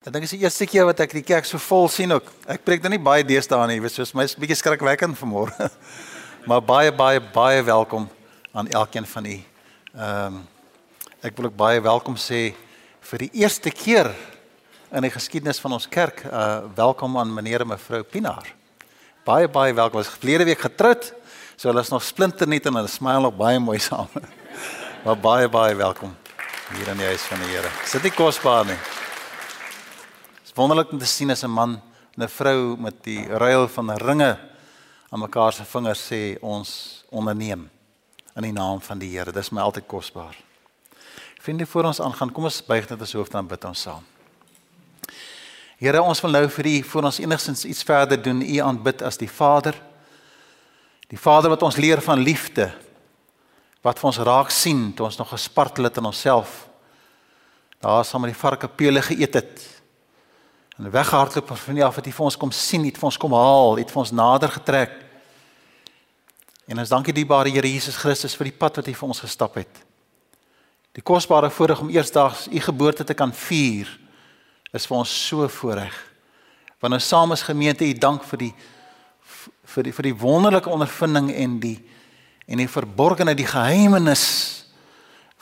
Ek dink dit is die eerste keer wat ek die kerk so vol sien ook. Ek preek dan nie baie deesdae nie, weet soos my is bietjie skrikwekkend vanmôre. maar baie baie baie welkom aan elkeen van u. Ehm um, ek wil ook baie welkom sê vir die eerste keer in die geskiedenis van ons kerk. Uh welkom aan meneer en mevrou Pinaar. Baie baie welkom. Ons verlede week getroud. So hulle is nog splinternuut en hulle smile nog baie mooi saam. maar baie baie welkom hier in die huis van die Here. Sit nie kosbaar nie wonderlik om te sien as 'n man en 'n vrou met die ruil van ringe aan mekaar se vingers sê ons onderneem in die naam van die Here. Dis my altyd kosbaar. Vriende, voor ons aangaan, kom ons buig net ons hoofde en bid ons saam. Here, ons wil nou vir U voor ons enigstens iets verder doen, U aanbid as die Vader. Die Vader wat ons leer van liefde. Wat vir ons raak sien toe ons nog gespartel het in onsself. Daar saam met die varke pele geëet het en weggehardloop van nie af het hy vir ons kom sien, het vir ons kom haal, het vir ons nader getrek. En ons dankie die bare Here Jesus Christus vir die pad wat hy vir ons gestap het. Die kosbare voorreg om eersdaags u geboorte te kan vier is vir ons so voorreg. Want ons saam as gemeente u dank vir die vir die vir die wonderlike ondervinding en die en die verborgenheid, die geheimenis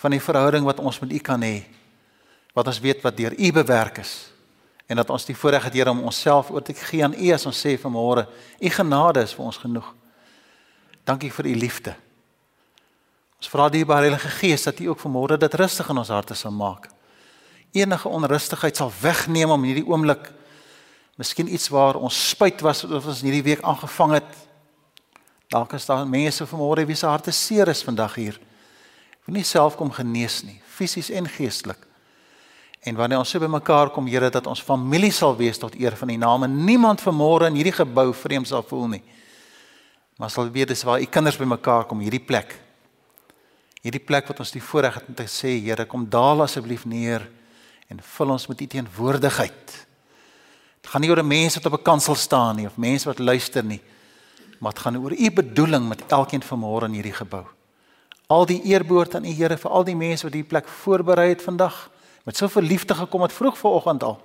van die verhouding wat ons met u kan hê. Wat ons weet wat deur u bewerk is en dat ons die voorreg het Here om onsself oor te gee aan U as ons sê vanmôre, U genade is vir ons genoeg. Dankie vir U liefde. Ons vra die Heilige Gees dat U ook vanmôre dit rustig in ons harte sal maak. Enige onrustigheid sal wegneem om hierdie oomblik miskien iets waar ons spyt was of ons hierdie week aangevang het. Dalk is daar mense vanmôre wie se harte seer is vandag hier. Wie nie self kom genees nie, fisies en geestelik. En wanneer ons so bymekaar kom, Here, dat ons familie sal wees tot eer van U naam en niemand vanmôre in hierdie gebou vreemd sal voel nie. Maar sal weet dis waar U kinders bymekaar kom, hierdie plek. Hierdie plek wat ons die voorreg het om te sê, Here, kom daal asseblief neer en vul ons met U teenwoordigheid. Dit gaan nie oor mense wat op 'n kansel staan nie of mense wat luister nie, maar dit gaan oor U bedoeling met elkeen vanmôre in hierdie gebou. Al die eerbehoort aan U Here vir al die mense wat hierdie plek voorberei het vandag met soveel liefde gekom het vroeg vanoggend al.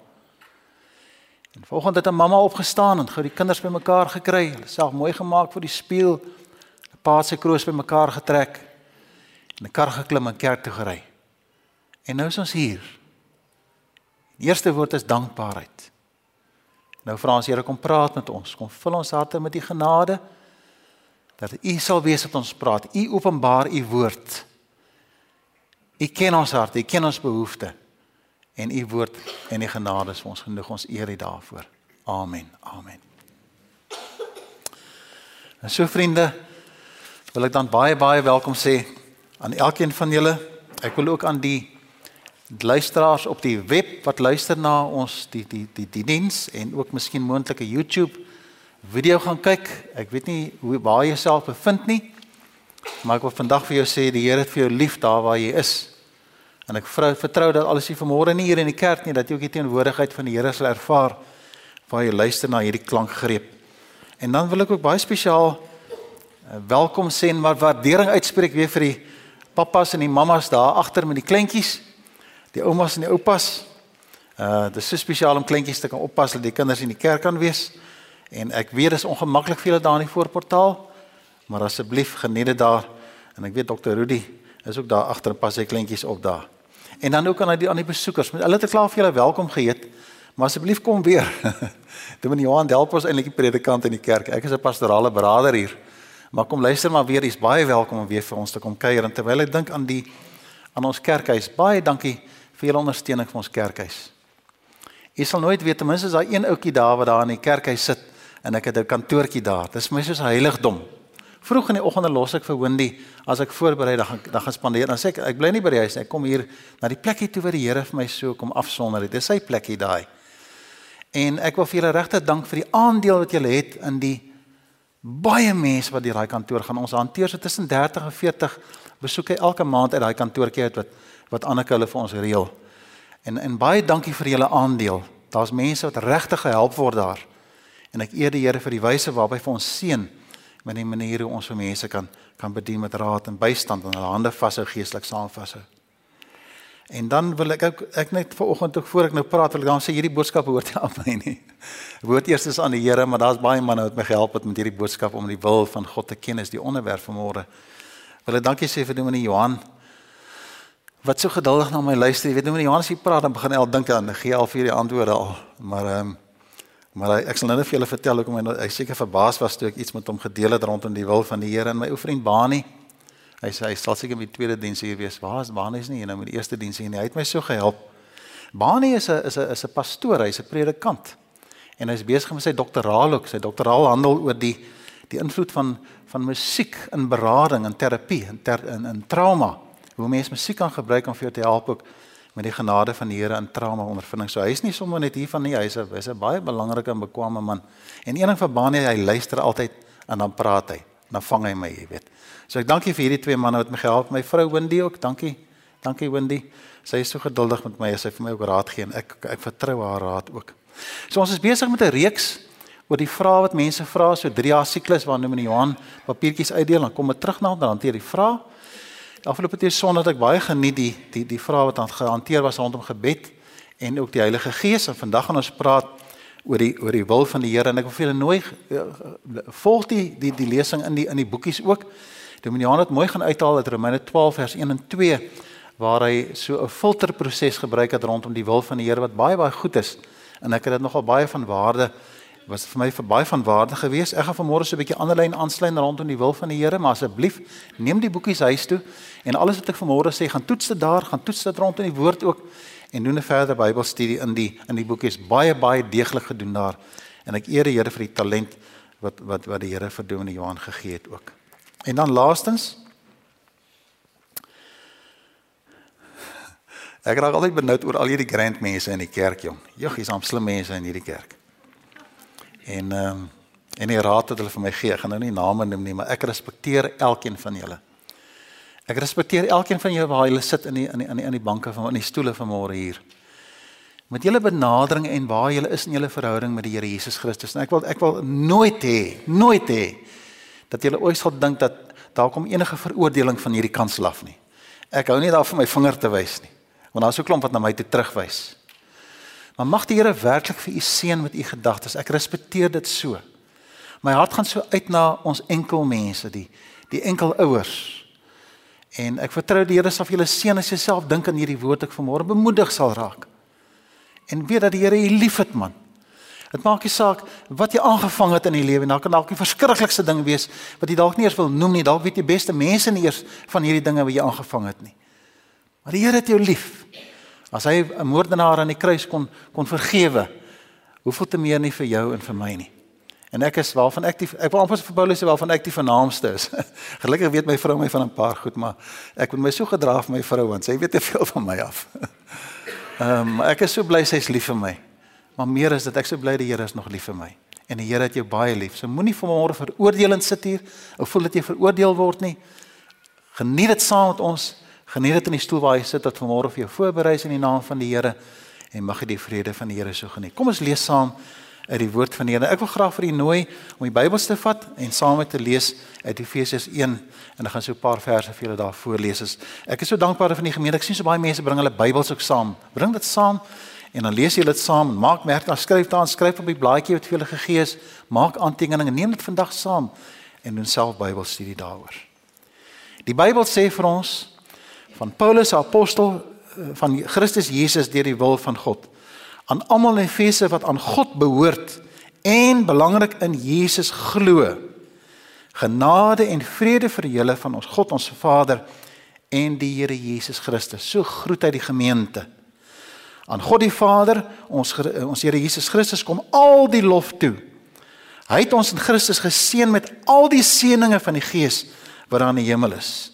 En vanoggend het 'n mamma opgestaan en gou die kinders bymekaar gekry, hulle self mooi gemaak vir die spieël, 'n paar se kroos bymekaar getrek en 'n kar geklim en kerk toe gery. En nou is ons hier. Die eerste woord is dankbaarheid. Nou vra ons Here kom praat met ons, kom vul ons harte met u genade dat u sal wees wat ons praat. U openbaar u woord. U ken ons hart, u ken ons behoeftes en u woord en die genade is vir ons genoeg ons eer dit daarvoor. Amen. Amen. En so vriende, wil ek dan baie baie welkom sê aan elkeen van julle. Ek wil ook aan die luisteraars op die web wat luister na ons die die die die diens en ook miskien moontlike YouTube video gaan kyk. Ek weet nie hoe waar jy self bevind nie. Maar ek wil vandag vir jou sê die Here het vir jou lief daar waar jy is. En ek vertrou dat alles hier vanmôre nie hier in die kerk nie dat jy ook die teenwoordigheid van die Here sal ervaar waar jy luister na hierdie klankgreep. En dan wil ek ook baie spesiaal uh, welkom sê en maar waardering uitspreek weer vir die pappas en die mammas daar agter met die kleintjies. Die oumas en die oupas. Uh dis so spesiaal om kleintjies te kan oppas dat die kinders in die kerk kan wees. En ek weet dit is ongemaklik vir julle daar in die voorportaal. Maar asseblief geniet dit daar. En ek weet dokter Rudy is ook daar agter 'n pas hy kleintjies op daar. En dan ook aan die aan die besoekers. Hulle het klaar vir julle welkom geheet. Maar asseblief kom weer. Dominee Johan help ons eintlik die predikant in die kerk. Ek is 'n pastorale beraader hier. Maar kom luister maar weer. Jy's baie welkom om weer vir ons te kom kuier en terwyl ek dink aan die aan ons kerkhuis. Baie dankie vir julle ondersteuning vir ons kerkhuis. Jy sal nooit weet ten minste is daar een ouetjie daar wat daar in die kerkhuis sit en ek het 'n kantoortjie daar. Dis vir my soos heiligdom. Vroeg in die oggende los ek vir Wendy as ek voorberei dan dan gaan spandeer. Dan sê ek ek bly nie by die huis nie. Ek kom hier na die plekkie toe waar die Here vir my so kom afsonder. Dit is sy plekkie daai. En ek wil vir julle regtig dank vir die aandeel wat julle het in die baie mense wat die daai kantoor gaan. Ons hanteer so tussen 30 en 40 besoeke elke maand uit daai kantoortjie uit wat wat Anneke hulle vir ons reël. En en baie dankie vir julle aandeel. Daar's mense wat regtig gehelp word daar. En ek eer die Here vir die wyse waarop hy vir ons seën met die manier hoe ons vir mense kan kan bedien met raad en bystand en hulle hande vashou geestelik saam vashou. En dan wil ek ook ek net vanoggend ook voor ek nou praat, wil ek dan sê hierdie boodskap hoort nie aan my nie. Dit hoort eers eens aan die Here, maar daar's baie manne wat my gehelp het met hierdie boodskap om die wil van God te ken is die onderwerp van môre. Wil ek dankie sê vir Dominee Johan wat so geduldig na my luister. Jy weet nou wanneer Johannes hier praat, dan begin hy al dink aan gee al vir die antwoorde al. Maar ehm um, maar hy, ek sal nou net vir julle vertel hoekom hy, hy seker verbaas was toe ek iets met hom gedeel het rondom die wil van die Here en my ou vriend Bani. Hy sê hy sal seker met die tweede diens hier wees. Waar is Bani is nie nou met die eerste diens hier nie. Hy het my so gehelp. Bani is 'n is 'n is 'n pastoor, hy's 'n predikant. En hy's besig met sy doktoraal ook. Sy doktoraal handel oor die die invloed van van musiek in berading en terapie en ter, in in trauma hoe mense musiek kan gebruik om vir jou te help ook met die genade van die Here in trauma ondervinding. So hy's nie sommer net hier van nie, hy's 'n hy's 'n baie belangrike en bekwame man. En een ding van Bani, hy luister altyd en dan praat hy. Dan vang hy my, jy weet. So ek dankie vir hierdie twee manne wat my gehelp, my vrou Wendy ook. Dankie. Dankie Wendy. Sy is so geduldig met my, sy vir my ook raad gee en ek ek vertrou haar raad ook. So ons is besig met 'n reeks oor die vrae wat mense vra, so 3 jaar siklus waar nou met Johan papiertjies uitdeel, dan kom dit terug na dan hanteer die vrae. Afgelope tyd Sondag het ek baie geniet die die die vrae wat aan gehanteer was rondom gebed en ook die Heilige Gees. En vandag gaan ons praat oor die oor die wil van die Here. En ek wil julle nooi uh, volg die die die lesing in die in die boekies ook. Dominiaan het mooi gaan uithaal uit Romeine 12 vers 1 en 2 waar hy so 'n filterproses gebruik het rondom die wil van die Here wat baie baie goed is. En ek het dit nogal baie van waarde was vir my vir baie van waarde geweest. Ek gaan vanmôre so 'n bietjie anderlyn aansluit rondom die wil van die Here, maar asseblief neem die boekies huis toe en alles wat ek vanmôre sê, gaan toets dit daar, gaan toets dit rondom die woord ook en doen 'n verdere Bybelstudie in die in die boekies baie baie deeglik gedoen daar. En ek eer die Here vir die talent wat wat wat die Here vir Dominee Johan gegee het ook. En dan laastens Ek raak altyd benoud oor al hierdie grand mense in die kerk, jong. Jogg, hier's amper slim mense in hierdie kerk. En ehm um, en die raad wat hulle vir my gee, ek gaan nou nie name noem nie, maar ek respekteer elkeen van julle. Ek respekteer elkeen van julle waar julle sit in die in die in die, die banke van in die stoele vanmôre hier. Met julle benadering en waar julle is in julle verhouding met die Here Jesus Christus. En ek wil ek wil nooit hê, nooit hê dat julle ooit sal dink dat daar kom enige veroordeling van hierdie kans af nie. Ek hou nie daarvan my vinger te wys nie. Want daar's so 'n klomp wat na my toe terugwys. Maar mag die Here werklik vir u seën met u gedagtes. Ek respekteer dit so. My hart gaan so uit na ons enkel mense, die die enkel ouers. En ek vertrou die Here sal julle seën as jy self dink aan hierdie woord ek vanmôre bemoedig sal raak. En weet dat die Here u liefhet man. Dit maak nie saak wat jy aangevang het in die lewe, nou kan dalk die verskriklikste ding wees wat jy dalk nie eers wil noem nie. Dalk weet jy beste mense nie eers van hierdie dinge wat jy aangevang het nie. Maar die Here het jou lief. As hy 'n moordenaar aan die kruis kon kon vergewe, hoeveel te meer nie vir jou en vir my nie. En ek is waarvan ek die ek wil amper vir Paulus sê waarvan ek die vernaamste is. Gelukkig weet my vrou my van 'n paar goed, maar ek moet my so gedra vir my vrou want sy weet te veel van my af. Ehm um, ek is so bly sy's lief vir my. Maar meer is dit ek so bly die Here is nog lief vir my. En die Here het jou baie lief. So moenie vanmôre veroordelend sit hier of voel dat jy veroordeel word nie. Geniet dit saam met ons. Geniet dit in die stoel waar jy sit wat vanmôre vir jou voorberei is in die naam van die Here en mag jy die vrede van die Here so geniet. Kom ons lees saam uit die woord van die Here. Ek wil graag vir u nooi om die Bybel te vat en saam met te lees uit Efesiërs 1 en ek gaan so 'n paar verse vir julle daar voorlees. Ek is so dankbaar vir die gemeente. Ek sien so baie mense bring hulle Bybels ook saam. Bring dit saam en dan lees jy dit saam maak merk daar skryf daar skryf op die blaadjie wat vir julle gegee is. Maak aantekeninge. Neem dit vandag saam en doen self Bybelstudie daaroor. Die Bybel sê vir ons van Paulus apostel eh, van Christus Jesus deur die wil van God aan almal in Efese wat aan God behoort en belangrik in Jesus glo. Genade en vrede vir julle van ons God ons Vader en die Here Jesus Christus. So groet hy die gemeente. Aan God die Vader, ons ons Here Jesus Christus kom al die lof toe. Hy het ons in Christus geseën met al die seënings van die Gees wat daar in die hemel is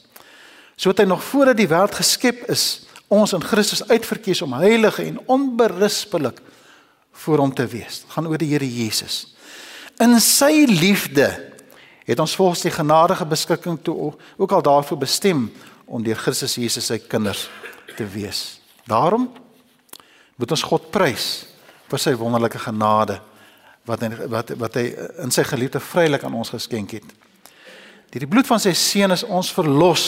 so het hy nog voordat die wêreld geskep is ons in Christus uitverkies om heilig en onberispelik voor hom te wees. Dit gaan oor die Here Jesus. In sy liefde het ons volgens die genadige beskikking toe ook al daarvoor bestem om deur Christus Jesus sy kinders te wees. Daarom moet ons God prys vir sy wonderlike genade wat hy, wat wat hy in sy geliefde vrylik aan ons geskenk het. Deur die bloed van sy seun is ons verlos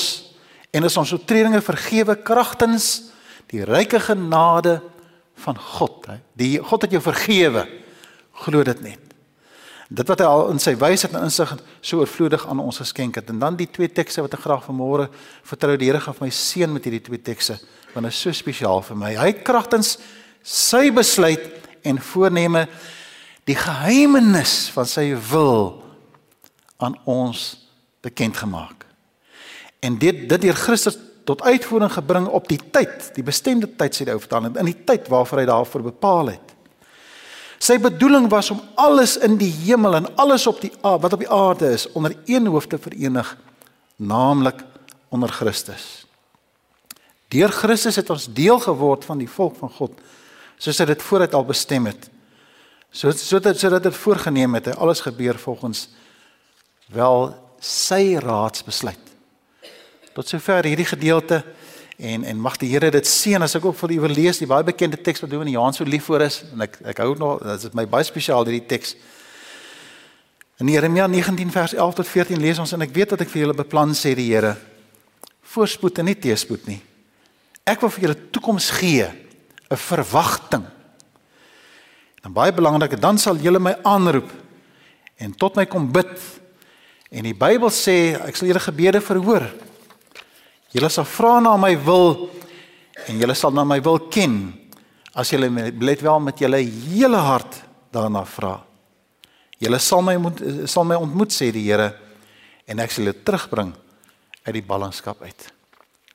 en is ons oortredinge vergewe kragtens Die ryke genade van God, hè. Die God het jou vergewe. Glo dit net. Dit wat hy al in sy wysheid en insig so oorvloedig aan ons geskenk het. En dan die twee tekste wat ek graag vanmôre vertrou die Here gaan vir my seën met hierdie twee tekste want dit is so spesiaal vir my. Hy kragtens sy besluit en voorneme die geheimenis van sy wil aan ons bekend gemaak. En dit dit deur Christus tot uitvoering gebring op die tyd, die bestemde tyd sê die ou vertaling, in die tyd waarvoor hy daarvoor bepaal het. Sy bedoeling was om alles in die hemel en alles op die wat op die aarde is onder een hoof te verenig, naamlik onder Christus. Deur Christus het ons deel geword van die volk van God, soos hy dit vooruit al bestem het. So sodat dit voorgenem het, het alles gebeur volgens wel sy raadsbesluit. Tot sover hierdie gedeelte en en mag die Here dit seën as ek ook vir u wil lees die baie bekende teks wat doen in Johannes so lief vir is en ek ek hou nog dit is my baie spesiaal hierdie teks. In Jeremia 19 vers 11 tot 14 lees ons en ek weet wat ek vir julle beplan sê die Here. Voorspoed en nie teëspoed nie. Ek wil vir julle toekoms gee, 'n verwagting. En baie belangrik, dan sal julle my aanroep en tot my kom bid. En die Bybel sê ek sal julle gebede verhoor. Julle sal vra na my wil en julle sal na my wil ken as julle let wel met julle hele hart daarna vra. Julle sal my moet, sal my ontmoet sê die Here en ek sal julle terugbring uit die ballingskap uit.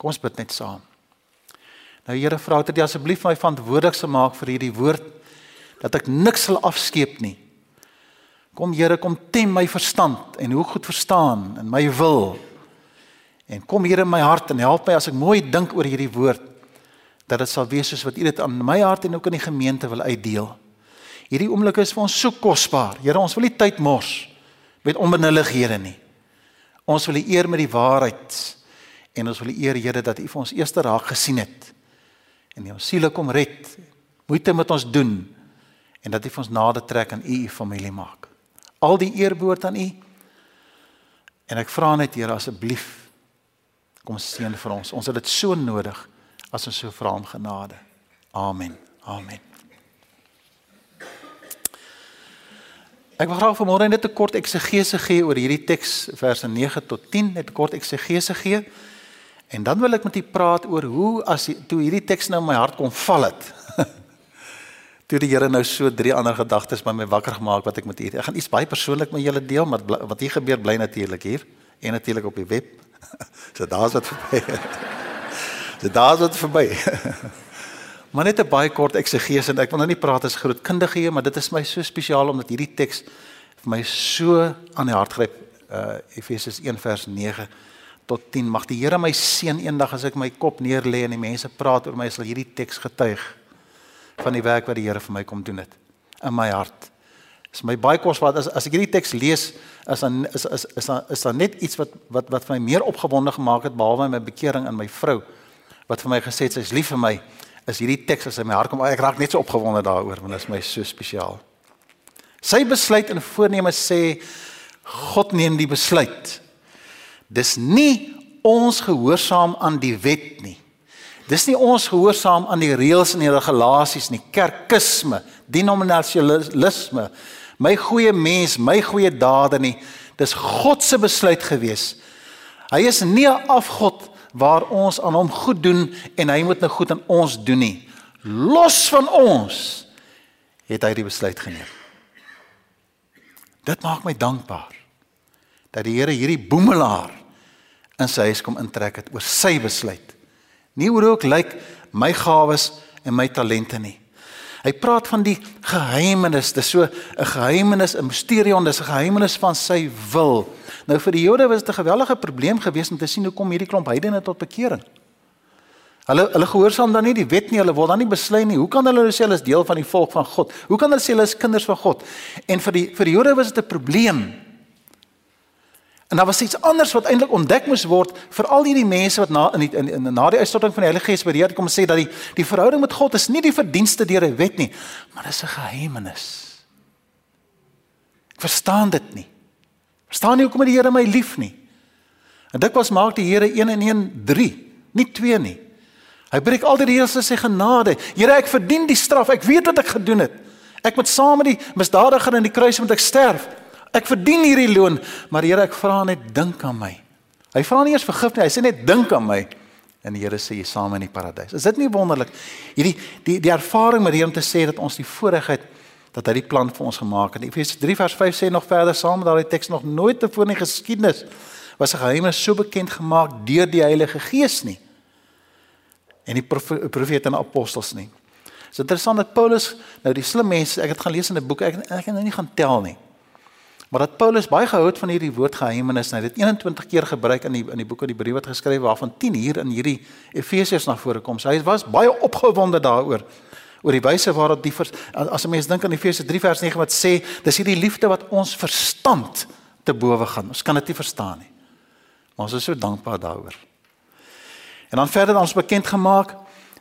Kom ons bid net saam. Nou Here vra dat jy asseblief my verantwoordelik sal maak vir hierdie woord dat ek niks sal afskeep nie. Kom Here, kom tem my verstand en hoe goed verstaan en my wil En kom hier in my hart en help my as ek mooi dink oor hierdie woord dat dit sal wees soos wat U dit aan my hart en ook aan die gemeente wil uitdeel. Hierdie oomblik is vir ons so kosbaar. Here, ons wil nie tyd mors met onbenullighede nie. Ons wil U eer met die waarheid en ons wil U eer Here dat U vir ons eerste raak gesien het en ons siele kom red. Moeite met ons doen en dat U vir ons nader trek aan U, U familie maak. Al die eer behoort aan U. En ek vra net Here asseblief Kom seën vir ons. Ons het dit so nodig as ons so vra om genade. Amen. Amen. Ek wil graag vanmôre net 'n kort eksegese gee oor hierdie teks verse 9 tot 10, net 'n kort eksegese gee. En dan wil ek met u praat oor hoe as toe hierdie teks nou in my hart kom val het. toe die Here nou so drie ander gedagtes by my wakker gemaak wat ek met u. Ek gaan iets baie persoonlik met julle deel, maar wat hier gebeur bly natuurlik hier en natuurlik op die web so daar's wat verby. so daar's wat verby. maar net 'n baie kort eksegese en ek wil nou nie praat as grootkundige hier, maar dit is my so spesiaal omdat hierdie teks vir my so aan die hart gryp. Uh Efesiërs 1 vers 9 tot 10 mag die Here my seën eendag as ek my kop neerlê en die mense praat oor my sal hierdie teks getuig van die werk wat die Here vir my kom doen het in my hart. Is my baie kosbaar as as ek hierdie teks lees is dan is is is dan is dan net iets wat wat wat vir my meer opgewonde gemaak het behalwe my bekering in my vrou wat vir my gesê het sy's lief vir my is hierdie teks as in my hart kom ek raak net so opgewonde daaroor want dit is my so spesiaal. Sy besluit en voorneme sê God neem die besluit. Dis nie ons gehoorsaam aan die wet nie. Dis nie ons gehoorsaam aan die reëls en die regulasies nie, kerkisme, denominasionalisme my goeie mens, my goeie dade nie. Dis God se besluit gewees. Hy is nie 'n afgod waar ons aan hom goed doen en hy moet nou goed aan ons doen nie. Los van ons het hy die besluit geneem. Dit maak my dankbaar dat die Here hierdie boemelaar in sy huis kom intrek het oor sy besluit. Nie oor hoe ek lyk, my gawes en my talente nie. Hy praat van die geheimenis, dis so 'n geheimenis, 'n mysterion, dis 'n geheimenis van sy wil. Nou vir die Jode was dit 'n gewellige probleem geweest om te sien hoe kom hierdie klomp heidene tot bekering. Hulle hulle gehoorsaam dan nie die wet nie, hulle word dan nie beslei nie. Hoe kan hulle nou sê hulle is deel van die volk van God? Hoe kan hulle sê hulle is kinders van God? En vir die vir die Jode was dit 'n probleem En daar was iets anders wat eintlik ontdek moes word vir al hierdie mense wat na in die, in, in na die uitstorting van die Heilige Gees by die Here kom sê dat die die verhouding met God is nie die verdienste deur 'n wet nie, maar dis 'n geheimenis. Ek verstaan dit nie. Verstaan nie hoekom die Here my lief nie. En dit was maak die Here 1 en 1 3, nie 2 nie. Hy breek al die reëls in sy genade. Here, ek verdien die straf. Ek weet wat ek gedoen het. Ek moet saam met die misdadiger in die kruis moet ek sterf. Ek verdien hierdie loon, maar Here, ek vra net dink aan my. Hy vra nie eers vergifnis hy sê net dink aan my. En die Here sê jy saam in die paradys. Is dit nie wonderlik? Hierdie die die ervaring met hom te sê dat ons die voorreg het dat hy die plan vir ons gemaak het. Efesiërs 3 vers 5 sê nog verder saam met daardie teks nog nooit tevore in geskiedenis was 'n geheim so bekend gemaak deur die Heilige Gees nie. En die profete en apostels nie. Dit is interessant dat Paulus nou die slim mense, ek het gaan lees in 'n boek, ek ek het nou nie gaan tel nie. Maar dat Paulus baie gehou het van hierdie woord geheimenis, hy het dit 21 keer gebruik in die in die boek wat die brief wat geskryf waarvan 10 hier in hierdie Efesiërs na vore kom. So hy was baie opgewonde daaroor oor die wyse waarop die vers, as 'n mens dink aan Efesiërs 3 vers 9 wat sê, dis hierdie liefde wat ons verstand te bowe gaan. Ons kan dit nie verstaan nie. Maar ons is so dankbaar daaroor. En dan verder ons bekend gemaak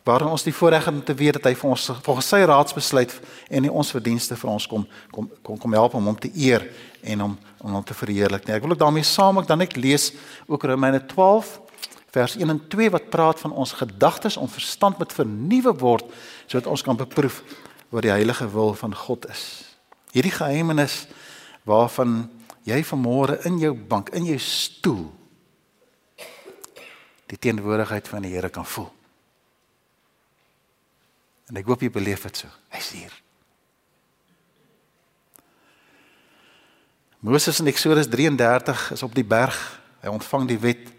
waarin ons die voorreg het om te weet dat hy vir ons volgens sy raadsbesluit en nie ons verdienste vir ons kom kom kom kom help om hom te eer en om om hom te verheerlik nie. Ek wil ook daarmee saam ook dan net lees ook Romeine 12 vers 1 en 2 wat praat van ons gedagtes om verstand met vernuwe word sodat ons kan beproef wat die heilige wil van God is. Hierdie geheimenis waarvan jy vanmôre in jou bank, in jou stoel die teenwoordigheid van die Here kan voel. En ek hoop jy beleef dit so. Hy's hier. Moses in Eksodus 33 is op die berg. Hy ontvang die wet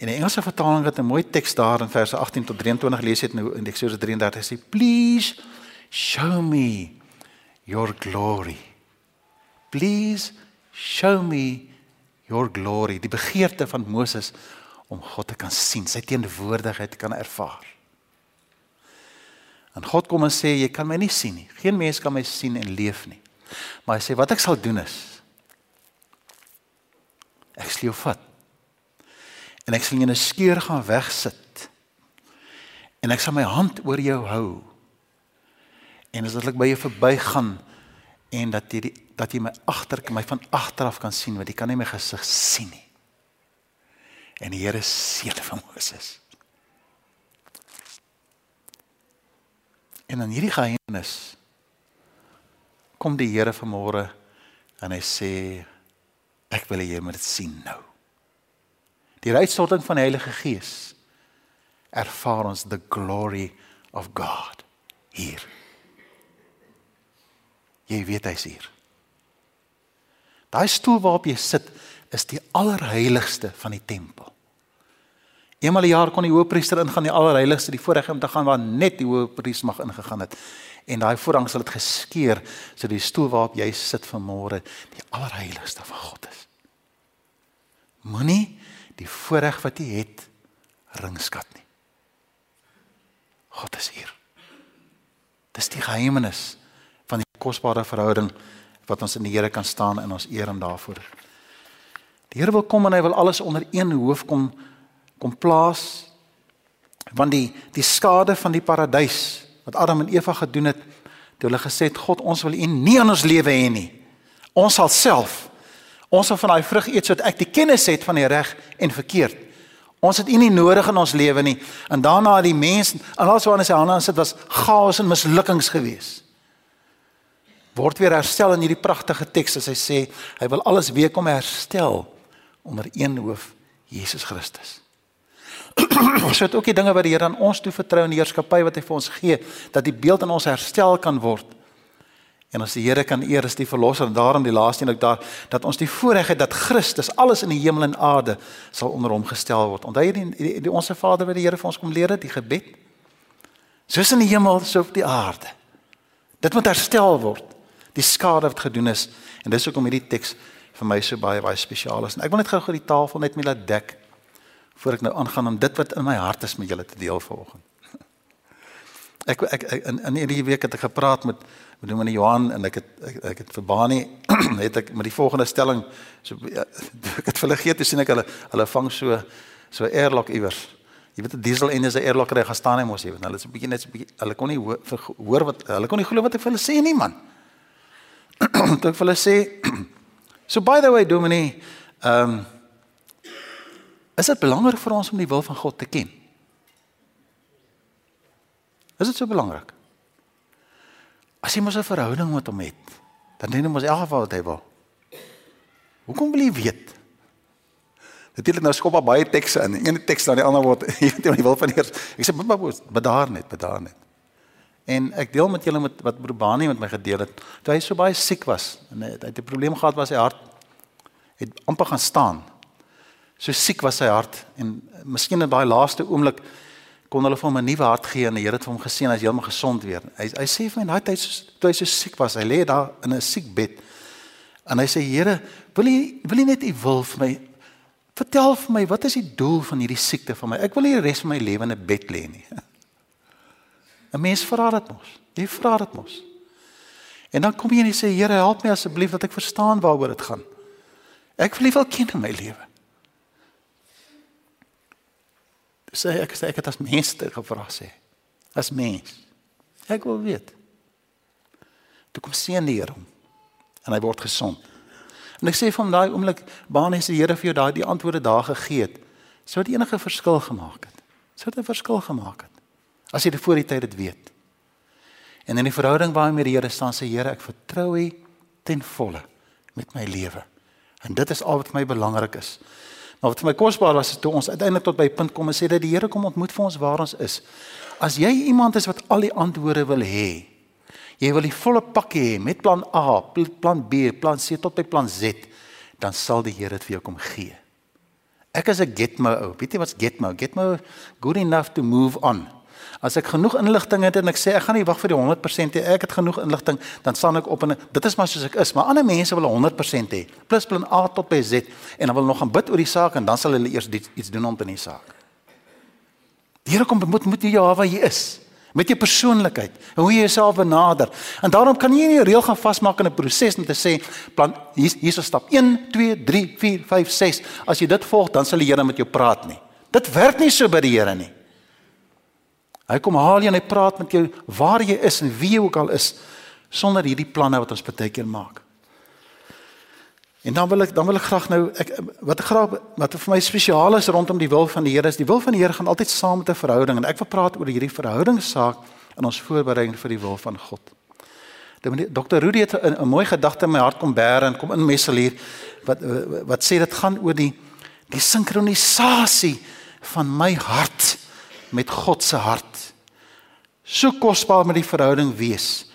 En die Engelse vertaling het 'n mooi teks daar in verse 18 tot 23 lees dit nou in Eksodus 33 sê please show me your glory. Please show me your glory. Die begeerte van Moses om God te kan sien, sy teenwoordigheid kan ervaar. En God kom en sê jy kan my nie sien nie. Geen mens kan my sien en leef nie. Maar hy sê wat ek sal doen is ek sal jou vat en ek sal jou in 'n skeur gaan wegsit. En ek sal my hand oor jou hou. En as ek by jou verbygaan en dat jy die, dat jy my agter my van agter af kan sien want jy kan nie my gesig sien nie. En die Here te van Moses. En dan hierdie geheimnis kom die Here vanmôre en hy sê ek wil hê jy moet dit sien nou. Die uitstorting van die Heilige Gees ervaar ons the glory of God hier. Jy weet hy's hier. Daai stoel waarop jy sit is die allerheiligste van die tempel. Eenmal 'n jaar kon die hoofpriester ingaan die allerheiligste, die voorreg om te gaan waar net die hoofpriester mag ingegaan het. En daai voorhang sal dit geskeur so die stoel waarop jy sit vanmôre die allerheiligste van God is. Moenie die voorreg wat jy het ringskat nie. God is hier. Dis die geheimenis van die kosbare verhouding wat ons in die Here kan staan en ons eer hom daarvoor. Die Here wil kom en hy wil alles onder een hoof kom kom plaas want die die skade van die paradys wat Adam en Eva gedoen het toe hulle gesê het God ons wil U nie in ons lewe hê nie. Ons sal self Ons sal van daai vrug eet sodat ek die kennis het van die reg en verkeerd. Ons het U nie nodig in ons lewe nie. En daarna het die mens en alles wat in sy hande sit was chaos en mislukkings gewees. Word weer herstel in hierdie pragtige teks as hy sê hy wil alles weer kom herstel onder een hoof Jesus Christus. Ons het ook die dinge wat die Here aan ons toe vertrou in die heerskappy wat hy vir ons gee dat die beeld in ons herstel kan word En as die Here kan eer as die verlosser en daarom die laaste een ook daar dat ons die voorreg het dat Christus alles in die hemel en aarde sal onder hom gestel word. Onthou jy die, die, die onsse Vader wat die Here vir ons kom leer het, die gebed? Soos in die hemel, so op die aarde. Dit moet herstel word. Die skade wat gedoen is en dis hoekom hierdie teks vir my so baie baie spesiaal is. En ek wil net gou-gou die tafel net mee laat dek voor ek nou aangaan om dit wat in my hart is met julle te deel vanoggend. Ek ek, ek in in hierdie week het ek gepraat met met dominee Johan en ek het ek, ek het vir Bani het ek met die volgende stelling so ja, ek het hulle gee te sien ek hulle hulle vang so so airlock iewers. Jy weet 'n diesel en is 'n airlock reg gestaan hy mos jy weet. Hulle is 'n bietjie net so bietjie hulle kon nie hoor, hoor wat hulle kon nie glo wat ek vir hulle sê nie man. Toe ek vir hulle sê so by the way dominee ehm um, is dit belangrik vir ons om die wil van God te ken? Is dit so belangrik? As jy mos 'n verhouding met hom het, dan doen jy mos elke geval wat hy wil. Hoekom wil jy weet? Natuurlik nou skop baie tekste in. Een teks dan die ander word jy weet jy wil van eers. Ek sê bedaar net, bedaar net. En ek deel met julle met wat broer Bani met my gedeel het. Toe hy so baie siek was en hy het 'n probleem gehad was sy hart het amper gaan staan. So siek was sy hart en miskien in daai laaste oomblik kon hulle vir hom 'n nuwe hart gee en die Here het hom gesê hy's heeltemal gesond weer. Hy hy sê vir my daai tyd toe hy so siek was, hy lê daar in 'n siek bed. En hy sê Here, wil U wil U net U wil vir my vertel vir my wat is die doel van hierdie siekte van my? Ek wil nie die res van my lewe in 'n bed lê nie. 'n Mens vra dit mos. Jy vra dit mos. En dan kom jy en jy sê Here, help my asseblief dat ek verstaan waaroor dit gaan. Ek wil nie wil ken in my lewe. Sê ek sê ek het as mens te gevra sê. As mens. Ek wil weet. Toe kom sien die Here hom en hy word gesond. En ek sê hom daai oomblik, baan is die Here vir jou daai die antwoorde daar gegee het. Sou dit enige verskil gemaak het? Sou dit 'n verskil gemaak het? As jy dit voor die tyd dit weet. En in die verhouding waarmee met die Here staan sê Here, ek vertrou U ten volle met my lewe. En dit is al wat vir my belangrik is. Maar wat vir my kosbaar was is toe ons uiteindelik tot by 'n punt kom en sê dat die Here kom ontmoet vir ons waar ons is. As jy iemand is wat al die antwoorde wil hê, jy wil die volle pakkie hê met plan A, plan B, plan C tot by plan Z, dan sal die Here dit vir jou kom gee. Ek is 'n getmo ou. Weet jy wat's getmo? Getmo good enough to move on. As ek genoeg inligting het en ek sê ek gaan nie wag vir die 100% hê, ek het genoeg inligting, dan staan ek op en dit is maar soos ek is. Maar ander mense wil 100% hê, plus plan A tot by Z en dan wil nog gaan bid oor die saak en dan sal hulle eers iets doen om te in die saak. Die Here kom moet moet jy waar jy is met jou persoonlikheid en hoe jy jouself benader. En daarom kan jy nie 'n reël gaan vasmaak in 'n proses om te sê plan hier hier is stap 1 2 3 4 5 6 as jy dit volg dan sal die Here met jou praat nie. Dit werk nie so by die Here nie. Hy kom haal jy en hy praat met jou waar jy is en wie jy ook al is sonder hierdie planne wat ons baie keer maak. En dan wil ek dan wil ek graag nou ek wat ek graag wat vir my spesiaal is rondom die wil van die Here is die wil van die Here gaan altyd saam met 'n verhouding en ek wil praat oor hierdie verhoudingssaak in ons voorbereiding vir die wil van God. Dr. Rudy het 'n mooi gedagte in my hart kom bære en kom in messel hier wat wat sê dit gaan oor die die sinkronisasie van my hart met God se hart. So kosbaar met die verhouding wees.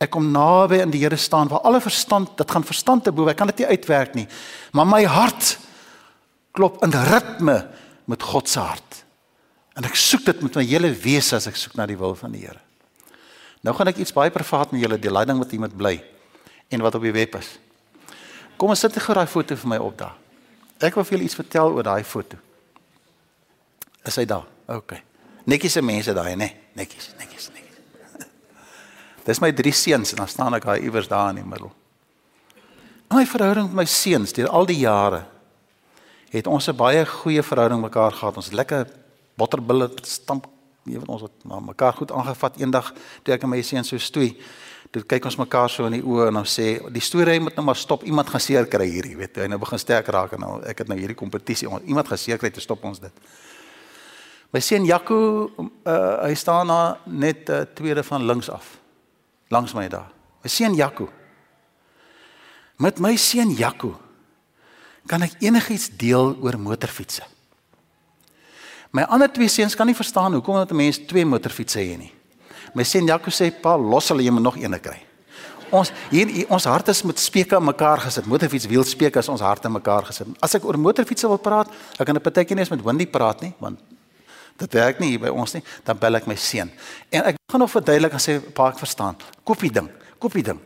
Ek kom naby aan die Here staan waar alle verstand, dit gaan verstand te bo, ek kan dit nie uitwerk nie. Maar my hart klop in ritme met God se hart. En ek soek dit met my hele wese as ek soek na die wil van die Here. Nou gaan ek iets baie privaat met julle deel, leiding wat hier moet bly en wat op die web is. Kom ons sit gou daai foto vir my op daar. Ek wil vir julle iets vertel oor daai foto. Is hy daar? OK. Netjies se mense daai, nê? Netjies, netjies, netjies. Dis my drie seuns en dan staan ek daar iewers daar in die middel. My verhouding met my seuns deur al die jare het ons 'n baie goeie verhouding mekaar gehad. Ons het lekker botterbulle stamp, jy weet ons het mekaar goed aangevat eendag toe ek en my seuns so stoei. Toe kyk ons mekaar so in die oë en dan sê die storie moet nou maar stop. Iemand gaan seer kry hierdie, weet jy. Hy nou begin sterk raak en nou ek het nou hierdie kompetisie. Iemand gaan seer kry stop ons dit. My seun Jaco, uh, hy staan na net uh, tweede van links af. Langs my daar. My seun Jaco. Met my seun Jaco kan ek enigiets deel oor motorfietsse. My ander twee seuns kan nie verstaan hoekom dat 'n mens twee motorfietsse het nie. My seun Jaco sê pa, los hulle jy moet nog eene kry. Ons hier ons harte is met speke aan mekaar gesit. Motorfiets wielspeke is ons harte aan mekaar gesit. As ek oor motorfietsse wil praat, ek kan 'n partytjie nie eens met Windy praat nie, want dit werk nie hier by ons nie, dan bel ek my seun. En ek gaan nog verduidelik en sê pa ek verstaan. Koop die ding, koop die ding.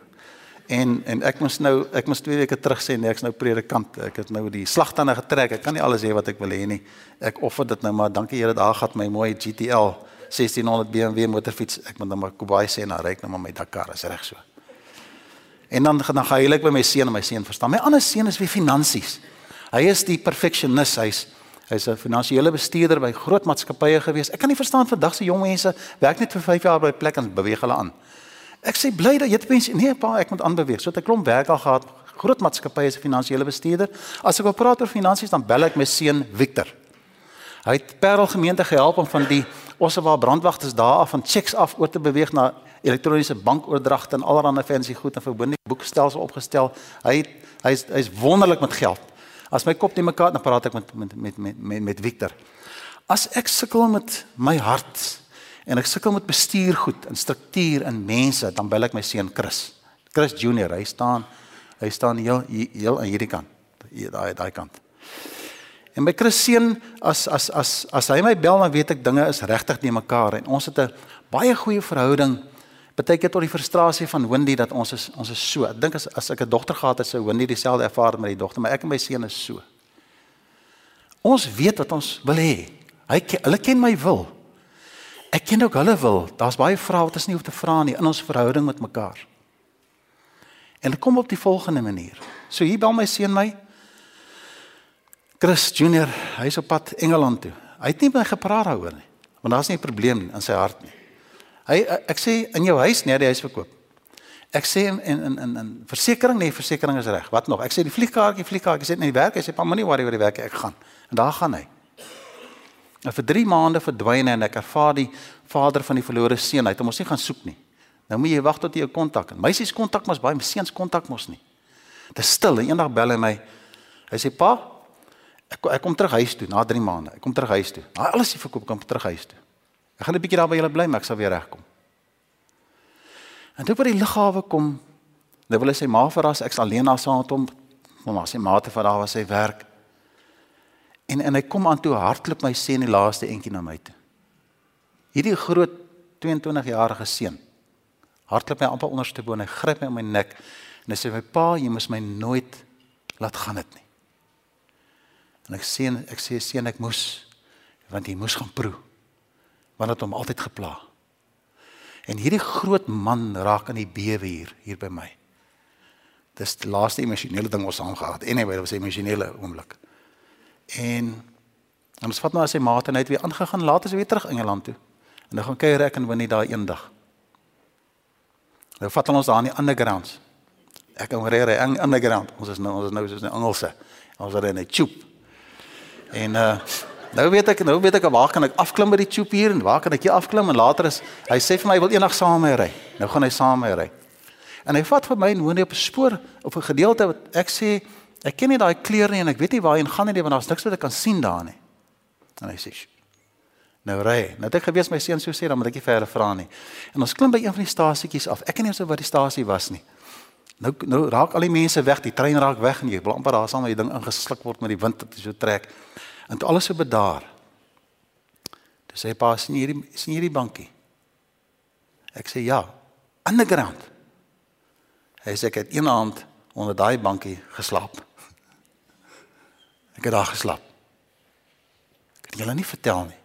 En en ek moes nou ek moes 2 weke terug sê nee, ek's nou predikant. Ek het nou die slagtande getrek. Ek kan nie alles hê wat ek wil hê nie. Ek offer dit nou maar. Dankie Here, daar gaan my mooi GTL 1600 BMW motorfiets. Ek moet nou maar Kobai sê na ry ek nou maar my Dakar, is reg so. En dan dan gaan hy by my seun en my seun verstaan. My ander seun is wie finansies. Hy is die perfectionist. Hy's Hy's 'n finansiële bestuurder by groot maatskappye gewees. Ek kan nie verstaan vandag se jong mense werk net vir 5 jaar by 'n plek en beweeg hulle aan. Ek sê bly dat jy te pensioen. Nee pa, ek moet aanbeweeg. So 'n klomp werk al gehad. Groot maatskappye se finansiële bestuurder. As ek wil praat oor finansies, dan bel ek my seun Victor. Hy het Parel gemeente gehelp om van die Ossewa brandwagters daar af van checks af oor te beweeg na elektroniese bankoordragte en allerlei fancy goed en verbinding boekstelsel opgestel. Hy hy's hy's wonderlik met geld. As my kop nie mekaar dan praat ek met met met met met, met Victor. As ek sukkel met my hart en ek sukkel met bestuur goed en struktuur en mense, dan bel ek my seun Chris. Chris Junior, hy staan hy staan heel heel aan hierdie kant. Daai daai kant. En my Christen as as as as hy my bel dan weet ek dinge is regtig nie mekaar en ons het 'n baie goeie verhouding. Partykeer tot die frustrasie van Wendy dat ons is ons is so. Ek dink as as ek 'n dogter gehad het sou Wendy dieselfde ervaar met die dogter, maar ek en my seun is so. Ons weet wat ons wil hê. Hy hulle ken my wil. Ek ken ook hulle wil. Daar's baie vrae wat ons nie hoef te vra nie in ons verhouding met mekaar. En dit kom op die volgende manier. So hier bel my seun my Chris Junior, hy's op pad Engeland toe. Hy het nie met my gepraat daaroor nie. Want daar's nie 'n probleem in sy hart nie. Hy ek sê in jou huis nee, die huis verkoop. Ek sê in in in in versekerings nee, versekerings is reg. Wat nog? Ek sê die vliegkaartjie, vliegkaartjie sit in die werk. Hy sê pa moenie worry oor die werk ek gaan. En daar gaan hy. En vir 3 maande verdwyn hy en ek ervaar die vader van die verlore seun. Hy het hom ons nie gaan soek nie. Nou moet jy wag tot jy 'n kontak. Meisies kontak mos baie, seuns kontak mos nie. Dit is stil. Eendag bel hy my. Hy sê pa, Ek ek kom terug huis toe na 3 maande. Ek kom terug huis toe. Nou alles is verkoop, kom terug huis toe. Ek gaan 'n bietjie daar by julle bly, maar ek sal weer regkom. En toe by die lughawe kom, nou wil hy sy ma verras, ek's alleen daar saam met hom. Mamma sê mate van daar was sy werk. En en hy kom aan toe hardloop my sê in die laaste entjie na my toe. Hierdie groot 22 jarige seun. Hardloop my amper onderste bo en hy gryp my om my nek en hy sê my pa, jy moet my nooit laat gaan dit nie. En ek sê ek sê seun ek moes want hy moes gaan proe. Want dit hom altyd gepla. En hierdie groot man raak aan die bewe hier hier by my. Dis die laaste emosionele ding ons saam gehad. Anyway, dit was 'n emosionele oomblik. En en ons vat nou as sy maat en hy het weer aangegaan later is weer terug Engeland toe. En nou gaan kuier ek en Winnie daar eendag. Nou vat ons daar in die undergrounds. Ek en Rere in underground. Ons is nou ons is nou soos 'n Engelse. Ons is in 'n tube. En uh nou weet ek nou weet ek waar kan ek afklim by die tube hier en waar kan ek hier afklim en later is hy sê vir my hy wil eendag saam met my ry. Nou gaan hy saam met my ry. En hy vat vir my en woon op 'n spoor op 'n gedeelte wat ek sê ek ken nie daai kleur nie en ek weet nie waar hy gaan nie want daar's niks wat ek kan sien daar nie. En hy sê Nou ry. Nou het ek gewees my seun sou sê dan moet ek nie verder vra nie. En ons klim by een van die stasietjies af. Ek ken nie eens wat die stasie was nie. Nou nou raak al die mense weg, die trein raak weg en jy wil amper daar saam met die ding ingesluk word met die wind wat so trek. En toe alles so bedaar. Toe sê pa, sien hierdie sien hierdie bankie? Ek sê ja, underground. Hy sê ek het een aand onder daai bankie geslaap. Ek het daar geslaap. Ek het julle nie vertel nie.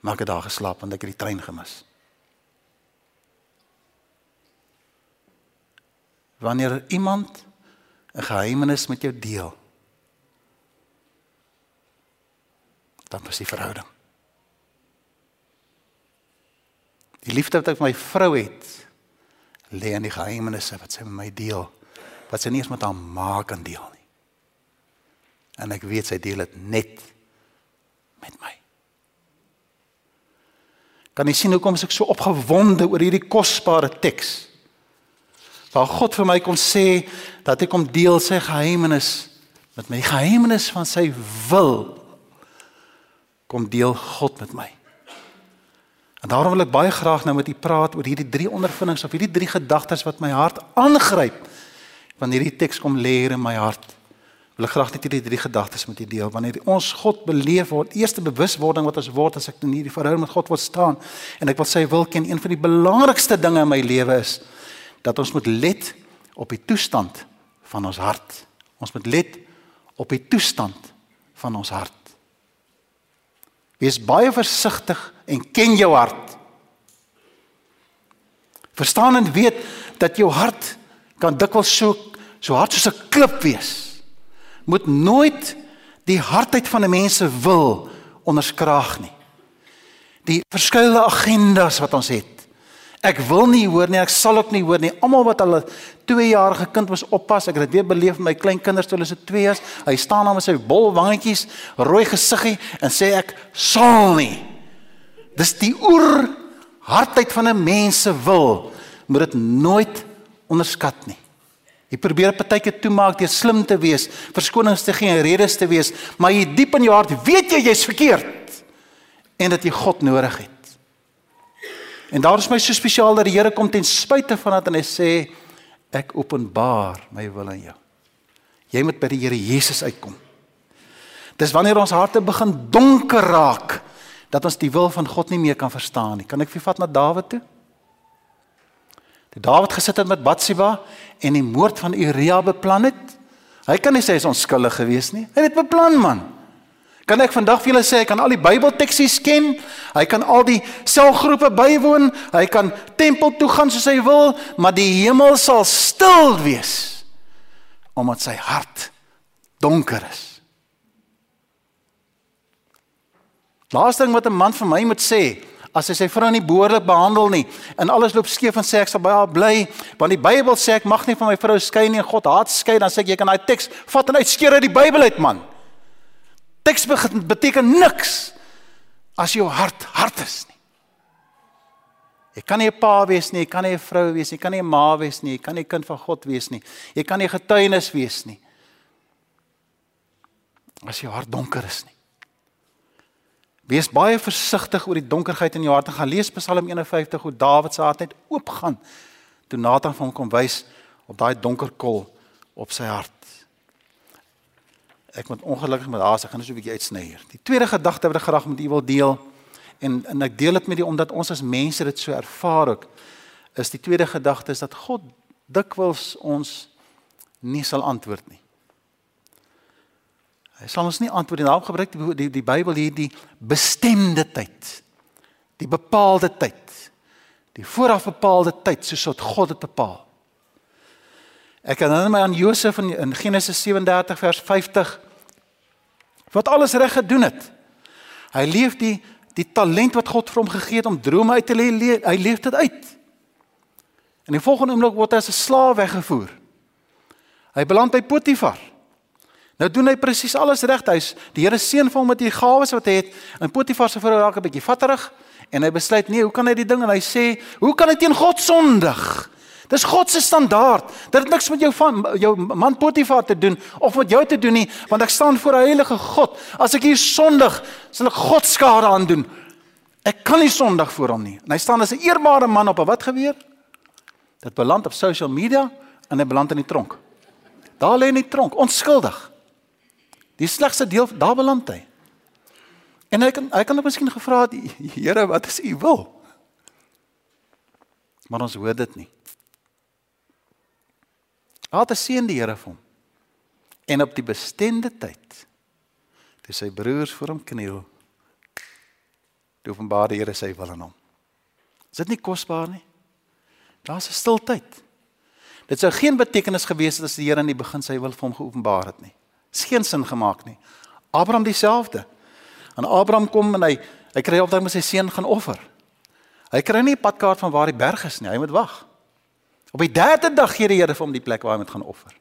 Maar ek het daar geslaap want ek het die trein gemis. Wanneer iemand 'n geheimenis met jou deel, dan was die verhouding. Die liefde wat ek vir my vrou het, lê in die geheimenisse wat sy met my deel, wat sy nie eens met haar ma kan deel nie. En ek weet sy deel dit net met my. Kan jy sien hoekom ek so opgewonde oor hierdie kosbare teks? Waar God vir my kon sê dat ek kom deel sy geheimenis met my geheimenis van sy wil kom deel God met my. En daarom wil ek baie graag nou met u praat oor hierdie drie ondervindings of hierdie drie gedagtes wat my hart aangryp wanneer hierdie teks kom lê in my hart. Wil ek graag net hierdie drie gedagtes met u deel wanneer ons God beleef word, eerste bewuswording wat ons word as ek in hierdie verhouding met God wil staan en ek wil sy wil ken, een van die belangrikste dinge in my lewe is dat ons moet let op die toestand van ons hart. Ons moet let op die toestand van ons hart. Wees baie versigtig en ken jou hart. Verstaan en weet dat jou hart kan dikwels so so hard soos 'n klip wees. Moet nooit die hardheid van 'n mens se wil onderskraag nie. Die verskillende agendas wat ons het. Ek wil nie hoor nie, ek sal ook nie hoor nie. Almal wat hulle 2 jarige kind moes oppas, ek het dit weer beleef met my klein kinders toe hulle so 2 is. Hy staan daar met sy bol wangetjies, rooi gesiggie en sê ek sal nie. Dis die oer hardheid van 'n mens se wil. Moet dit nooit onderskat nie. Jy probeer partyke toemaak deur slim te wees, verskonings te gee en redes te wees, maar jy diep in jou hart weet jy jy's verkeerd en dat jy God nodig het. En daar is my so spesiaal dat die Here kom ten spyte van dit en hy sê ek openbaar my wil aan jou. Jy moet by die Here Jesus uitkom. Dis wanneer ons harte begin donker raak dat ons die wil van God nie meer kan verstaan nie. Kan ek vir vat na Dawid toe? Die Dawid gesit het met Batsheba en die moord van Uria beplan het. Hy kan nie sê hy is onskuldig geweest nie. Hy het beplan man. Kan ek vandag vir julle sê hy kan al die Bybelteksies ken. Hy kan al die selgroepe bywoon. Hy kan tempel toe gaan soos hy wil, maar die hemel sal stil wees omdat sy hart donker is. Laaste ding wat 'n man vir my moet sê, as hy sy vrou nie behoorlik behandel nie en alles loop skeef en sê ek sal baie bly want die Bybel sê ek mag nie van my vrou skei nie en God haat skei dan sê ek jy kan daai teks vat en uitskeer uit die Bybel uit man teks beteken niks as jou hart hart is nie. Jy kan nie 'n pa wees nie, jy kan nie 'n vrou wees nie, jy kan nie 'n ma wees nie, jy kan nie kind van God wees nie. Jy kan nie getuienis wees nie. As jou hart donker is nie. Wees baie versigtig oor die donkerheid in jou hart en gaan lees Psalm 51 hoe Dawid se hart net oopgaan toe Nathan van hom kom wys op daai donker kol op sy hart ek moet ongelukkig met haar sê, gaan net so 'n bietjie uitsny hier. Die tweede gedagte wat ek graag met u wil deel en en ek deel dit met u omdat ons as mense dit so ervaar ook is die tweede gedagte is dat God dikwels ons nie sal antwoord nie. Hy sal ons nie antwoord nie. Daarom gebruik die die, die Bybel hier die bestemde tyd. Die bepaalde tyd. Die vooraf bepaalde tyd soos wat God dit bepaal. Ek herinner my aan Josef in, in Genesis 37 vers 50 wat alles reg gedoen het. Hy leef die die talent wat God vir hom gegee het om drome uit te lê, hy leef dit uit. En die volgende oomblik word hy as 'n slaaf weggevoer. Hy beland by Potifar. Nou doen hy presies alles reg. Hy's die Here seën vir hom met die gawes wat hy het. En Potifar se vrou raak 'n bietjie vatterig en hy besluit nee, hoe kan hy die ding en hy sê, "Hoe kan ek teen God sondig?" Dis God se standaard. Dit het niks met jou van jou man Potifar te doen of met jou te doen nie, want ek staan voor 'n heilige God. As ek hier sondig, sal ek God skade aan doen. Ek kan nie sondig voor hom nie. En hy staan as 'n eerbare man op 'n wat gebeur? Dit beland op social media en hy beland in die tronk. Daar lê in die tronk, onskuldig. Die slegste deel daar beland hy. En hy kan hy kan ook miskien gevra het, Here, wat is u wil? Maar ons hoor dit nie. Laat die seën die Here vir hom. En op die bestemde tyd toe sy broers voor hom kniel, toe openbaar die Here sy wil aan hom. Is dit nie kosbaar nie? Daar's 'n stil tyd. Dit sou geen betekenis gewees het as die Here in die begin sy wil vir hom geopenbaar het nie. Dis geen sin gemaak nie. Abraham dieselfde. En Abraham kom en hy hy kry op dat hy sy seun gaan offer. Hy kry nie 'n padkaart van waar die berg is nie. Hy moet wag. Op die derde dag gee die Here vir hom die plek waar hy moet gaan offer.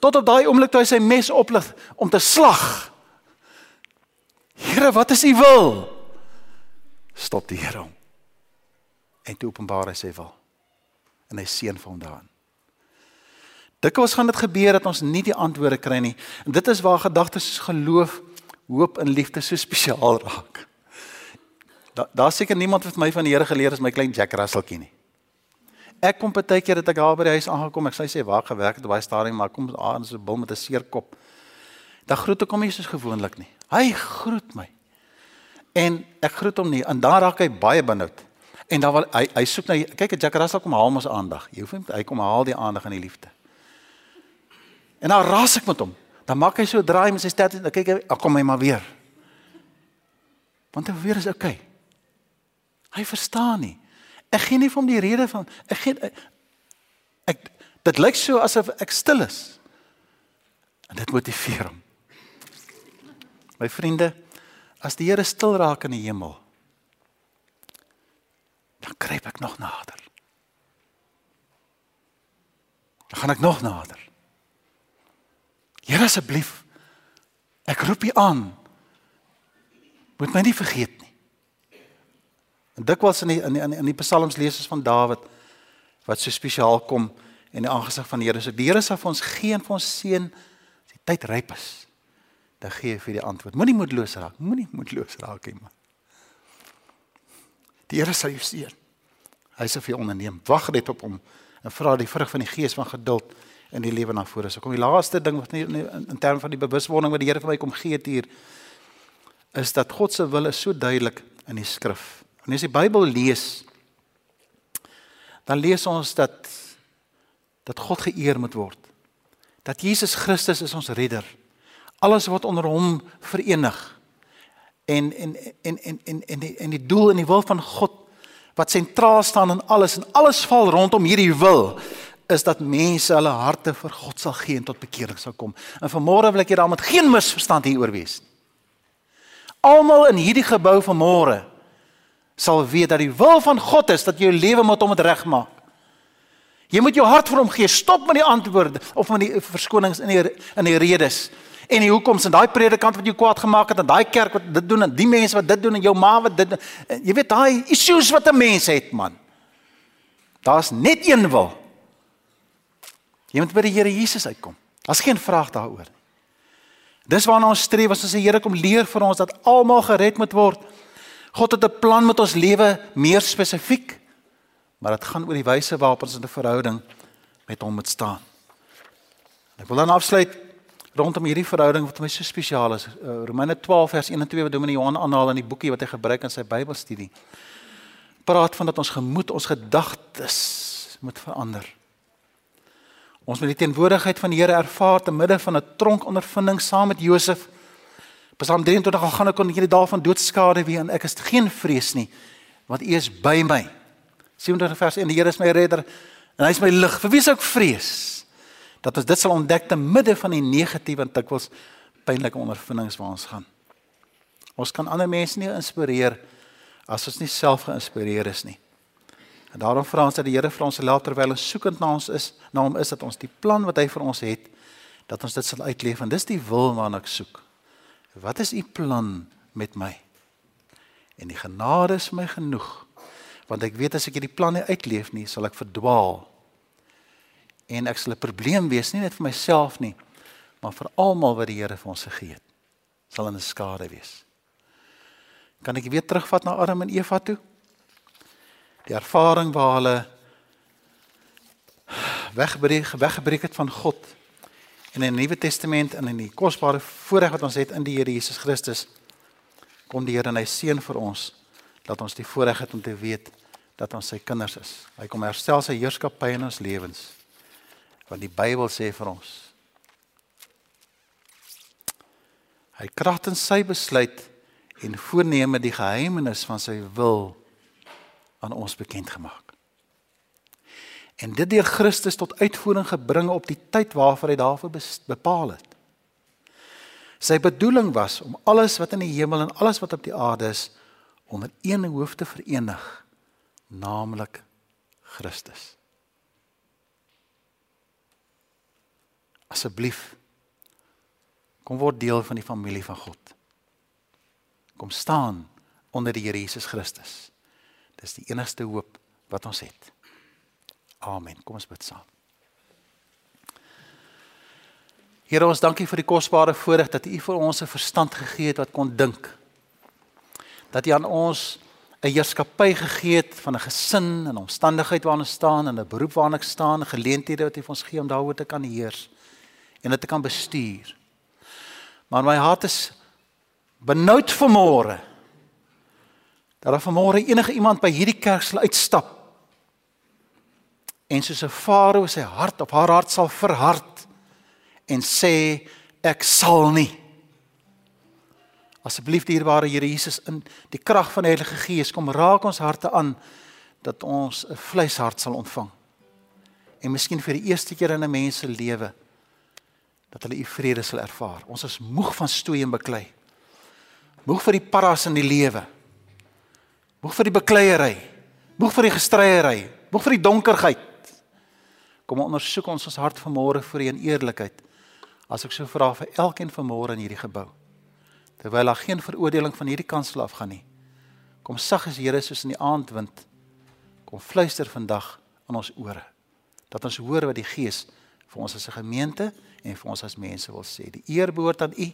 Tot op daai oomblik toe hy sy mes oplig om te slag. Here, wat is u wil? Stop die Here hom. En toe openbaar hy sy wil. En hy seën vir hom daarin. Dikwels gaan dit gebeur dat ons nie die antwoorde kry nie. En dit is waar gedagtes soos geloof, hoop en liefde so spesiaal raak. Daar daar seker niemand wat my van die Here geleer as my klein Jack Russellkie nie. Ek kom baie keer dat ek daar by die huis aangekom, ek sê sê waar gewerk het baie stadium, maar kom aan so 'n bil met 'n seer kop. Dan groet ek hom nie soos gewoonlik nie. Hy groet my. En ek groet hom nie en dan raak hy baie benoud. En dan wil hy hy soek na kyk, Jack Russell kom haal ons aandag. Jy hoef nie hy kom haal die aandag en die liefde. En dan raas ek met hom. Dan maak hy so draai met sy stert en dan kyk hy, "Ag kom hy maar weer." Want hy weer is okay. Hy verstaan nie. Ek gee nie vir hom die rede van ek gee ek, dit lyk so asof ek stil is. En dit motiveer hom. My vriende, as die Here stil raak in die hemel, dan kruip ek nog nader. Dan gaan ek nog nader. Here asseblief, ek roep U aan. Moet my nie vergeet nie. En dikwels in die in die in die psalms lees ons van Dawid wat so spesiaal kom in die aangesig van die Here. So die Here sal vir ons gee en vir ons seën as die tyd ryp is. Dan gee hy vir die antwoord. Moenie moedeloos raak. Moenie moedeloos raak nie, man. Die Here sal jou seën. Hy sal vir jou onderneem. Wag net op hom en vra die vrug van die gees van geduld in die lewe na vore. So kom die laaste ding wat nie in, in terme van die bewuswording wat die Here vir my kom gee hier is dat God se wil is so duidelik in die skrif. Wanneer jy die Bybel lees, dan lees ons dat dat God geëer moet word. Dat Jesus Christus is ons redder. Alles wat onder hom verenig. En en en en en en die en die doel en die wil van God wat sentraal staan in alles en alles val rondom hierdie wil is dat mense hulle harte vir God sal gee en tot bekering sal kom. En vanmôre wil ek hê daar moet geen misverstand hieroor wees nie. Almal in hierdie gebou vanmôre sal weet dat die wil van God is dat jou lewe moet om dit regmaak. Jy moet jou hart vir hom gee. Stop met die antwoorde of met die verskonings in die in die redes. En die hoekoms en daai predikant wat jou kwaad gemaak het en daai kerk wat dit doen en die mense wat dit doen en jou ma wat dit doen. Jy weet daai issues wat 'n mens het, man. Daar's net een wil. Jy moet by die Here Jesus uitkom. Daar's geen vraag daaroor nie. Dis waarna ons streef as ons sê Here kom leer vir ons dat almal gered moet word. God het 'n plan met ons lewe meer spesifiek. Maar dit gaan oor die wyse waarop ons in 'n verhouding met hom moet staan. Ek wil dan afsluit rondom hierdie verhouding wat vir my so spesiaal is. Uh, Romeine 12 vers 1 en 2 wat Dominee Johan aanhaal in die boekie wat hy gebruik in sy Bybelstudie. Praat van dat ons gemoed, ons gedagtes moet verander. Ons moet die teenwoordigheid van die Here ervaar te midde van 'n tronkondervinding saam met Josef. Psalm 23 al gaan ek kon hierdie dae van doodskade wie en ek is geen vrees nie want U is by my. 27 vers 1 die Here is my redder en hy is my lig. Vir wie sou ek vrees? Dat ons dit sal ontdek te midde van die negatiewe en dikwels pynlike ondervindings waar ons gaan. Ons kan ander mense nie inspireer as ons nie self geïnspireer is nie. En daarom vra ons dat die Here vir ons help terwyl ons soekend na ons is, na hom is dat ons die plan wat hy vir ons het, dat ons dit sal uitleef en dis die wil waarna ek soek. Wat is u plan met my? En die genade is my genoeg. Want ek weet as ek hierdie planne uitleef nie, sal ek verdwaal. En ek sal 'n probleem wees nie net vir myself nie, maar vir almal wat die Here vir ons gegee het. Sal 'n skade wees. Kan ek weer terugvat na Adam en Eva toe? Die ervaring waar hulle wegbreek weggebreek het van God En in die Nuwe Testament en in die kosbare voorreg wat ons het in die Here Jesus Christus kom die Here en hy seën vir ons dat ons die voorreg het om te weet dat ons sy kinders is. Hy kom herstel sy heerskappy in ons lewens. Want die Bybel sê vir ons hy kragtens sy besluit en voorneme die geheimenis van sy wil aan ons bekend gemaak en dit deur Christus tot uitvoering gebring op die tyd waarvoor hy daarvoor bepaal het. Sy bedoeling was om alles wat in die hemel en alles wat op die aarde is onder een hoof te verenig, naamlik Christus. Asseblief kom word deel van die familie van God. Kom staan onder die Here Jesus Christus. Dis die enigste hoop wat ons het. Amen. Kom ons bid saam. Here ons dankie vir die kosbare voorreg dat U vir ons 'n verstand gegee het wat kon dink. Dat U aan ons 'n heerskappy gegee het van 'n gesin en omstandigheid waarin ons staan en 'n beroep waarin ek staan, geleenthede wat U vir ons gee om daaroor te kan heers en dit te kan bestuur. Maar my hart is benoud vir môre. Dat daar vanmôre enige iemand by hierdie kerk sal uitstap en soos 'n farao sy hart op haar hart sal verhard en sê ek sal nie. Asseblief dierbare Here Jesus in die krag van die Heilige Gees kom raak ons harte aan dat ons 'n vleishart sal ontvang. En miskien vir die eerste keer in 'n mens se lewe dat hulle u vrede sal ervaar. Ons is moeg van stoei en beklei. Moeg vir die paras in die lewe. Moeg vir die bekleierery. Moeg vir die gestryery, moeg vir die donkerheid. Kom ondersoek ons ons hart vanmôre vir in eerlikheid. As ek so vra vir elkeen vanmôre in hierdie gebou. Terwyl daar geen veroordeling van hierdie kant sal afgaan nie. Kom sag as Here soos in die aandwind. Kom fluister vandag in ons ore. Dat ons hoor wat die Gees vir ons as 'n gemeente en vir ons as mense wil sê. Die eer behoort aan U.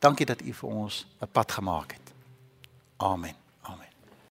Dankie dat U vir ons 'n pad gemaak het. Amen.